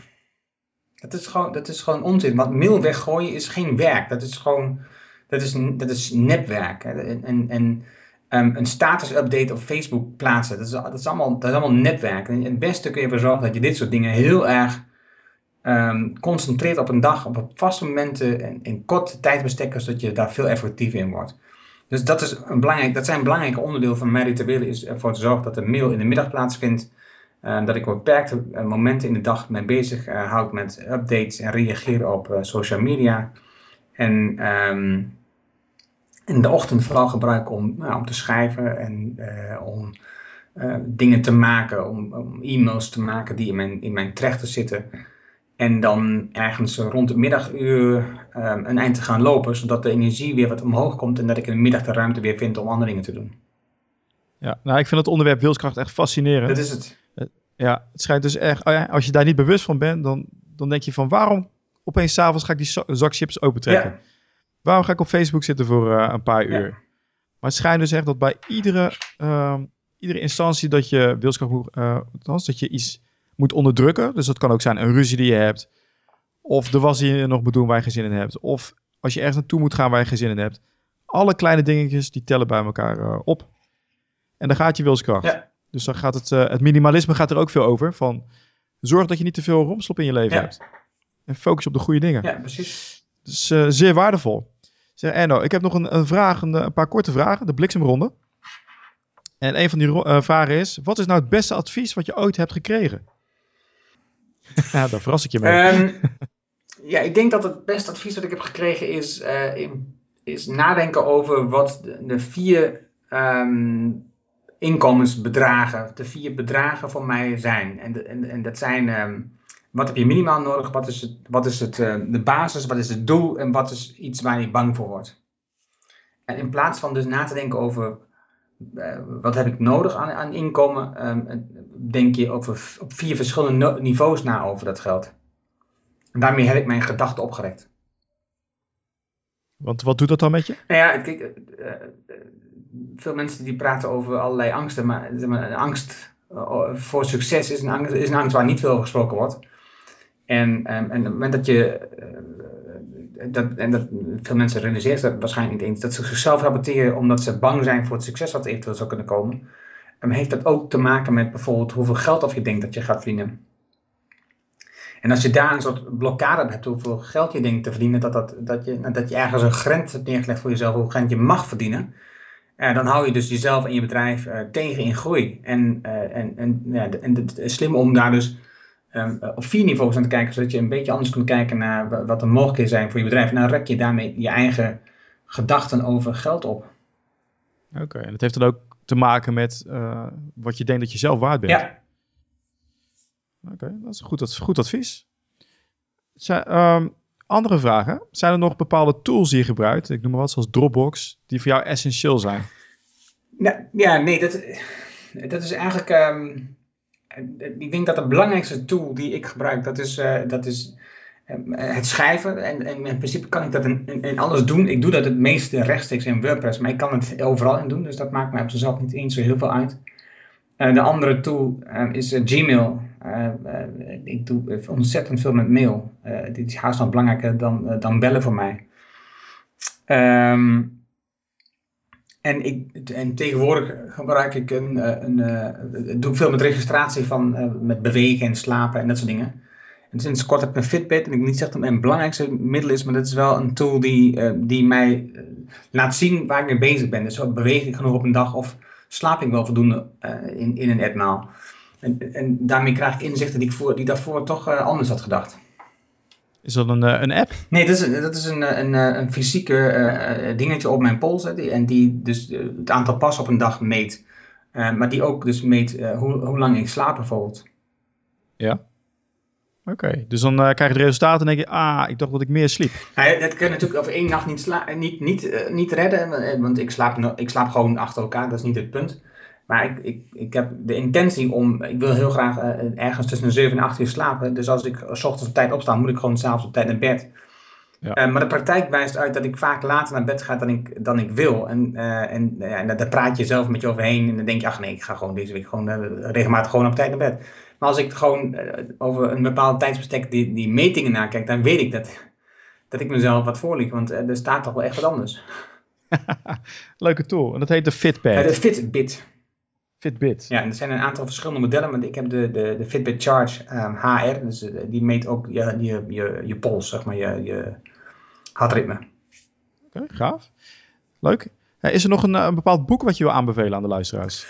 Dat is gewoon, dat is gewoon onzin. Want mail weggooien is geen werk. Dat is gewoon, dat is, dat is nepwerk. En, en, en um, een status-update op Facebook plaatsen. Dat is, dat, is allemaal, dat is allemaal netwerk. En het beste kun je ervoor zorgen dat je dit soort dingen heel erg um, concentreert op een dag, op vaste momenten en in korte tijdsbestekken, zodat je daar veel effectiever in wordt. Dus dat, is een belangrijk, dat zijn belangrijke onderdeel van mijn rituelen, is ervoor te zorgen dat de mail in de middag plaatsvindt. Uh, dat ik op beperkte uh, momenten in de dag mee bezig uh, houd met updates en reageren op social media. En in de ochtend vooral gebruik om, nou, om te schrijven en uh, om uh, dingen te maken, om, om, e-mails te maken die in mijn, in mijn trechter zitten. En dan ergens rond het middaguur um, een eind te gaan lopen, zodat de energie weer wat omhoog komt en dat ik in de middag de ruimte weer vind om andere dingen te doen.
Ja, nou ik vind het onderwerp wilskracht echt fascinerend.
Dat is het.
Ja, het schijnt dus echt, oh als je daar niet bewust van bent, dan, dan denk je van waarom opeens s'avonds ga ik die zak chips opentrekken? Ja. Waarom ga ik op Facebook zitten voor uh, een paar uur? Maar het schijnt dus echt dat bij iedere, uh, iedere instantie dat je wilskracht moet, uh, dat je iets moet onderdrukken. Dus dat kan ook zijn een ruzie die je hebt. Of de was die je nog moet doen waar je geen zin in hebt. Of als je ergens naartoe moet gaan waar je geen zin in hebt. Alle kleine dingetjes die tellen bij elkaar uh, op. En dan gaat je wilskracht.
Ja.
Dus dan gaat het, het minimalisme gaat er ook veel over. Van zorg dat je niet te veel romslop in je leven
ja.
hebt. En focus op de goede dingen.
Ja, precies.
Dus uh, zeer waardevol. Zeg Erno, ik heb nog een, een vraag, een, een, paar korte vragen, de bliksemronde. En een van die uh, vragen is, wat is nou het beste advies wat je ooit hebt gekregen? <laughs> ja, daar verras ik je mee.
Um, <laughs> ja, ik denk dat het beste advies dat ik heb gekregen is, uh, in, is nadenken over wat de, de vier um, inkomensbedragen, de vier bedragen voor mij zijn. En, de, en, en dat zijn... Um, wat heb je minimaal nodig? Wat is, het, wat is het, uh, de basis? Wat is het doel? En wat is iets waar je bang voor wordt? En in plaats van dus na te denken over uh, wat heb ik nodig aan, aan inkomen, um, denk je over, op vier verschillende niveaus na over dat geld. En daarmee heb ik mijn gedachten opgerekt.
Want wat doet dat dan met je?
Nou ja, kijk, uh, veel mensen die praten over allerlei angsten, maar, maar angst voor succes is een angst, is een angst waar niet veel over gesproken wordt. En, en, en op het moment dat je, uh, dat, en dat veel mensen realiseren dat waarschijnlijk niet eens, dat ze zichzelf saboteren omdat ze bang zijn voor het succes wat eventueel zou kunnen komen, um, heeft dat ook te maken met bijvoorbeeld hoeveel geld of je denkt dat je gaat verdienen. En als je daar een soort blokkade hebt hoeveel geld je denkt te verdienen, dat, dat, dat, je, dat je ergens een grens hebt neergelegd voor jezelf, hoeveel geld je mag verdienen, uh, dan hou je dus jezelf en je bedrijf uh, tegen in groei. En, en, en, ja, en het is slim om daar dus um, op vier niveaus aan te kijken, zodat je een beetje anders kunt kijken naar wat de mogelijkheden zijn voor je bedrijf. Dan rek je daarmee je eigen gedachten over geld op.
Oké, okay, en dat heeft dan ook te maken met uh, wat je denkt dat je zelf waard bent.
Ja.
Oké, okay, dat is goed, dat is goed advies. Zijn, um, andere vragen. Zijn er nog bepaalde tools die je gebruikt, ik noem maar wat, zoals Dropbox, die voor jou essentieel zijn?
Nou, ja, nee, dat, dat is eigenlijk... Um, ik denk dat de belangrijkste tool die ik gebruik, dat is, uh, dat is het schrijven, en, en, in principe kan ik dat in, in, alles doen. Ik doe dat het meeste rechtstreeks in WordPress, maar ik kan het overal in doen, dus dat maakt mij op zichzelf niet eens zo heel veel uit. de andere tool is Gmail. ik doe ontzettend veel met mail. dit is haast nog belangrijker dan, dan bellen voor mij. Um, en, ik, en tegenwoordig gebruik ik een, eh, een, eh, doe ik veel met registratie van uh, met bewegen en slapen en dat soort dingen. En sinds kort heb ik een Fitbit en ik niet zeg dat het mijn belangrijkste middel is, maar dat is wel een tool die, die mij laat zien waar ik mee bezig ben. Dus beweeg ik genoeg op een dag of slaap ik wel voldoende in, in een etmaal. En, en daarmee krijg ik inzichten die ik voor, die daarvoor toch anders had gedacht.
Is dat een, een app?
Nee, dat is, dat is een, een, een fysieke uh, dingetje op mijn pols. Hè, en die dus het aantal pas op een dag meet. Uh, maar die ook dus meet hoe, hoe lang ik slaap bijvoorbeeld.
Ja. Oké, dus dan krijg je de resultaten en denk je, ah, ik dacht dat ik meer sliep.
Nou, dat kan je natuurlijk over één nacht niet, sla niet, niet, niet redden, want ik slaap, ik slaap gewoon achter elkaar, dat is niet het punt. Maar ik, ik, ik heb de intentie om, ik wil heel graag uh, ergens tussen de 7 en 8 uur slapen. Dus als ik s ochtends op tijd opsta, moet ik gewoon s'avonds op tijd naar bed. Ja. Uh, maar de praktijk wijst uit dat ik vaak later naar bed ga dan ik, dan ik wil. En, uh, en, ja, daar praat je zelf met je overheen. En dan denk je, ach nee, ik ga gewoon deze week gewoon, regelmatig gewoon op tijd naar bed. Maar als ik gewoon over een bepaald tijdsbestek die, die metingen nakijk, dan weet ik dat, dat ik mezelf wat voorlieg. Want er staat toch wel echt wat anders. <laughs>
Leuke tool. En dat heet de Fitbit.
de Fitbit.
Fitbit.
Ja, er zijn een aantal verschillende modellen, maar ik heb de, de, de Fitbit Charge HR, ehm, dus eh, die meet ook je, je, je, je pols, zeg maar, je, je hartritme.
Oké, gaaf. Leuk. is er nog een, een, bepaald boek wat je wil aanbevelen aan de luisteraars?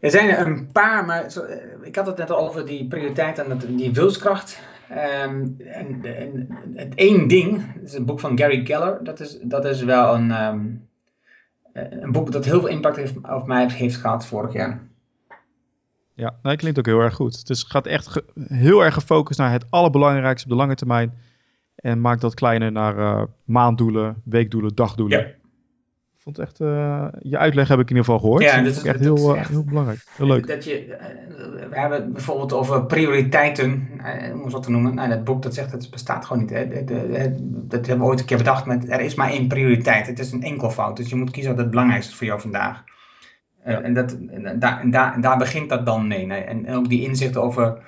Er zijn er een paar, maar eh, ik had het net al over die prioriteit en die wilskracht. Um, en, en, het één ding, dat is een boek van Gary Keller, dat is, dat is wel een, um, eh, een boek dat heel veel impact heeft, op mij heeft gehad vorig jaar.
Ja, dat klinkt ook heel erg goed. Dus het gaat echt heel erg gefocust naar het allerbelangrijkste op de lange termijn. En maakt dat kleiner naar uh, maanddoelen, weekdoelen, dagdoelen. Ja vond echt, uh, je uitleg heb ik in ieder geval gehoord. Ja, dat is echt heel, uh, heel belangrijk. Heel leuk.
Dat je, uh, we hebben het bijvoorbeeld over prioriteiten, om het wat te noemen. Nou, dat boek dat zegt, dat bestaat gewoon niet. Hè. Dat, dat hebben we ooit een keer bedacht met, er is maar één prioriteit. Het is een enkelvoud. Dus je moet kiezen wat het belangrijkste is voor jou vandaag. Ja. En, dat, en, daar, en, daar, en daar begint dat dan mee. Nee. En, ook die inzicht over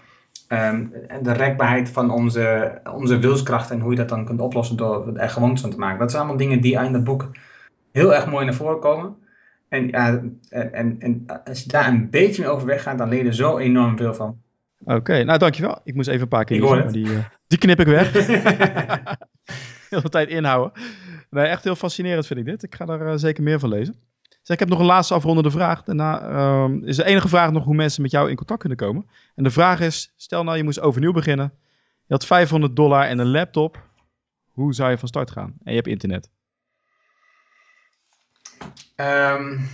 um, de rekbaarheid van onze, onze wilskracht en hoe je dat dan kunt oplossen door er gewoontes van te maken. Dat zijn allemaal dingen die uit dat boek heel erg mooi naar voren komen. En, en, en als je daar een beetje mee overweg gaat, dan leer je er zo enorm veel van.
Oké, nou dankjewel. Ik moest even een paar keer maar die, uh, die knip ik weg. <laughs> heel veel tijd inhouden. Nee, echt heel fascinerend vind ik dit. Ik ga daar uh, zeker meer van lezen. Dus ik heb nog een laatste afrondende vraag. Daarna uh, is de enige vraag nog hoe mensen met jou in contact kunnen komen. En de vraag is, stel nou je moest overnieuw beginnen. Je had 500 dollar en een laptop. Hoe zou je van start gaan? En je hebt internet.
Um,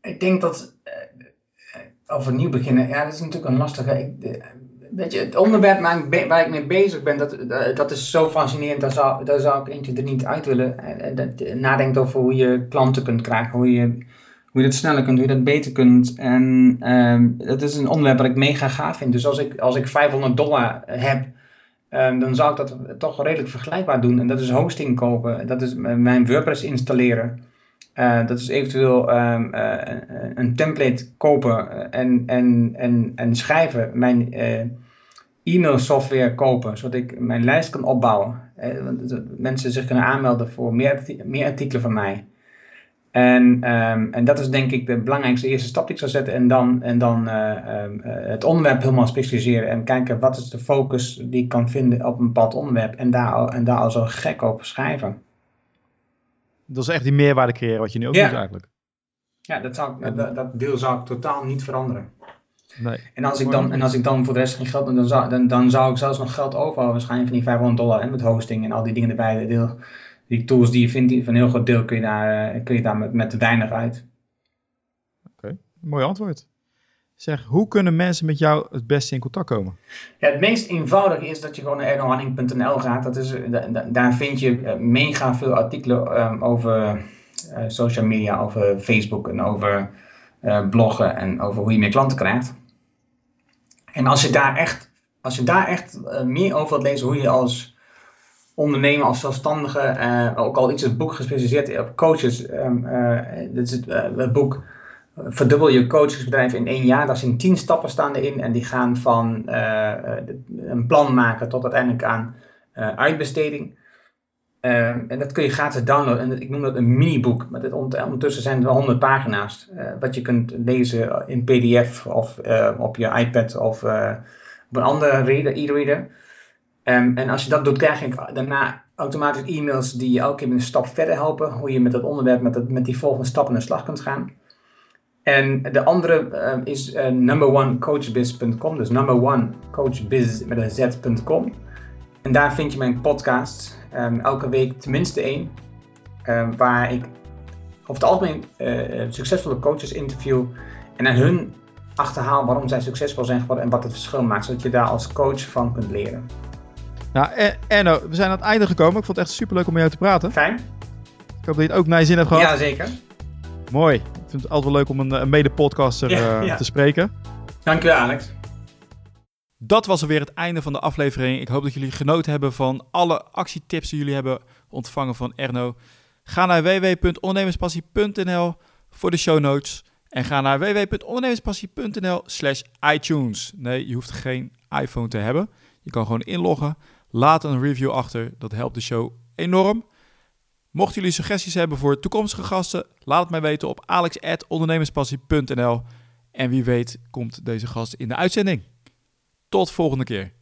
ik denk dat uh, overnieuw beginnen, ja, dat is natuurlijk een lastige. Ik, weet je, het onderwerp waar ik mee bezig ben, dat, dat is zo fascinerend. Daar zou, daar zou ik eentje er niet uit willen. Uh, nadenkt over hoe je klanten kunt krijgen, hoe je, hoe je dat sneller kunt, hoe je dat beter kunt. En um, dat is een onderwerp wat ik mega gaaf vind. Dus als ik, als ik 500 dollar heb Um, dan zou ik dat toch redelijk vergelijkbaar doen. En dat is hosting kopen. Dat is mijn WordPress installeren. Uh, dat is eventueel um, uh, een template kopen en, en, en, en schrijven. Mijn e-mail software kopen, zodat ik mijn lijst kan opbouwen. want mensen zich kunnen aanmelden voor meer, meer artikelen van mij. En, um, en dat is denk ik de belangrijkste eerste stap die ik zou zetten. En dan, en dan uh, um, het onderwerp helemaal specialiseren. En kijken wat is de focus die ik kan vinden op een bepaald onderwerp. En daar, en daar al zo gek op schrijven.
Dat is echt die meerwaarde creëren wat je nu ook doet eigenlijk.
Ja, dat, zou ik, dat, dat, deel zou ik totaal niet veranderen. Nee. En, als ik dan, en als ik dan voor de rest geen geld dan zou, dan, dan zou ik zelfs nog geld overhouden. Waarschijnlijk van die 500 dollar en met hosting en al die dingen erbij. Deel, die tools die je vindt, van een heel groot deel kun je daar, eh, kun je daar met, met weinig uit.
Oké, mooi antwoord. Zeg, hoe kunnen mensen met jou het beste in contact komen?
Ja, het meest eenvoudige is dat je gewoon naar ernohanning.nl gaat. Dat is, daar vind je eh, mega veel artikelen um, over uh, social media, over Facebook en over uh, bloggen en over hoe je meer klanten krijgt. En als je daar echt, als je daar echt uh, meer over wilt lezen, hoe je als ondernemer, als zelfstandige, uh, ook al iets het boek gespecialiseerd op coaches, um, dit is het, het boek Verdubbel je coachingsbedrijf in één jaar. Daar zijn tien stappen staan erin en die gaan van een plan maken tot uiteindelijk aan uitbesteding. Um, en dat kun je gratis downloaden. En ik noem dat een mini-boek. Maar ondertussen zijn er wel 100 pagina's. Wat je kunt lezen in PDF of op je iPad of op een andere reader, e-reader. Um, en als je dat doet, krijg je daarna automatisch e-mails die je elke keer een stap verder helpen. Hoe je met dat onderwerp, met, met die volgende stap aan de slag kunt gaan. En de andere is numberonecoachbiz.com. Dus number one coachbiz met een z.com. En daar vind je mijn podcast. Um, elke week tenminste één. Waar ik over het algemeen uh, succesvolle coaches interview. En aan hun achterhaal waarom zij succesvol zijn geworden en wat het verschil maakt. Zodat je daar als coach van kunt leren.
Nou, Erno, we zijn aan het einde gekomen. Ik vond het echt super leuk om met jou te praten.
Fijn.
Ik hoop dat je het ook naar je zin hebt gehad.
Ja, zeker.
Mooi. Ik vind het altijd wel leuk om een, een mede-podcaster ja, uh, ja. te spreken.
Dankjewel, Alex.
Dat was alweer het einde van de aflevering. Ik hoop dat jullie genoten hebben van alle actietips die jullie hebben ontvangen van Erno. Ga naar www.ondernemerspassie.nl voor de show notes. En ga naar www.ondernemerspassie.nl slash iTunes. Nee, je hoeft geen iPhone te hebben. Je kan gewoon inloggen. Laat een review achter. Dat helpt de show enorm. Mochten jullie suggesties hebben voor toekomstige gasten, laat het mij weten op alex.ondernemerspassie.nl. En wie weet komt deze gast in de uitzending. Tot volgende keer.